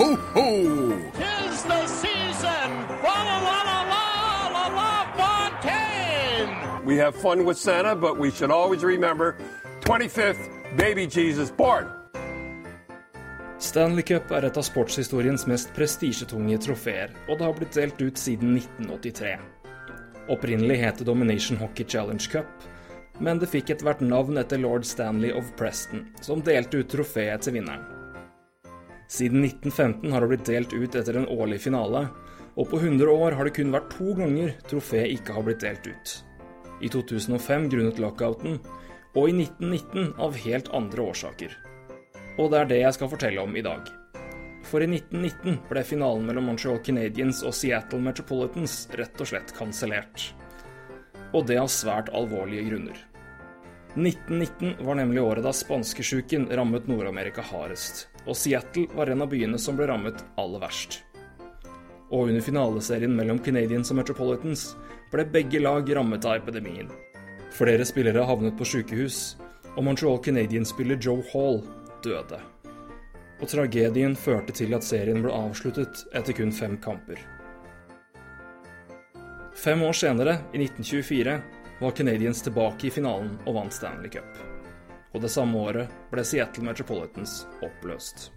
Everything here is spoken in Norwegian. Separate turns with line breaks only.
ho, ho!
Tis the season! La la la la la la Fontaine!
We have fun with Santa, but we should always remember 25th, baby Jesus born.
Stanley Cup er et av sportshistoriens mest prestisjetunge trofeer, og det har blitt delt ut siden 1983. Opprinnelig het det Domination Hockey Challenge Cup, men det fikk ethvert hvert navn etter lord Stanley of Preston, som delte ut trofeet til vinneren. Siden 1915 har det blitt delt ut etter en årlig finale, og på 100 år har det kun vært to ganger trofeet ikke har blitt delt ut. I 2005 grunnet lockouten, og i 1919 av helt andre årsaker. Og det er det jeg skal fortelle om i dag. For i 1919 ble finalen mellom Montreal Canadiens og Seattle Metropolitans rett og slett kansellert. Og det av svært alvorlige grunner. 1919 var nemlig året da spanskesjuken rammet Nord-Amerika hardest, og Seattle var en av byene som ble rammet aller verst. Og under finaleserien mellom Canadians og Metropolitans ble begge lag rammet av epidemien. Flere spillere havnet på sykehus, og Montreal Canadiens-spiller Joe Hall døde. Og tragedien førte til at serien ble avsluttet etter kun fem kamper. Fem år senere, i 1924, var Canadiens tilbake i finalen og vant Stanley Cup. Og det samme året ble Seattle Metropolitans oppløst.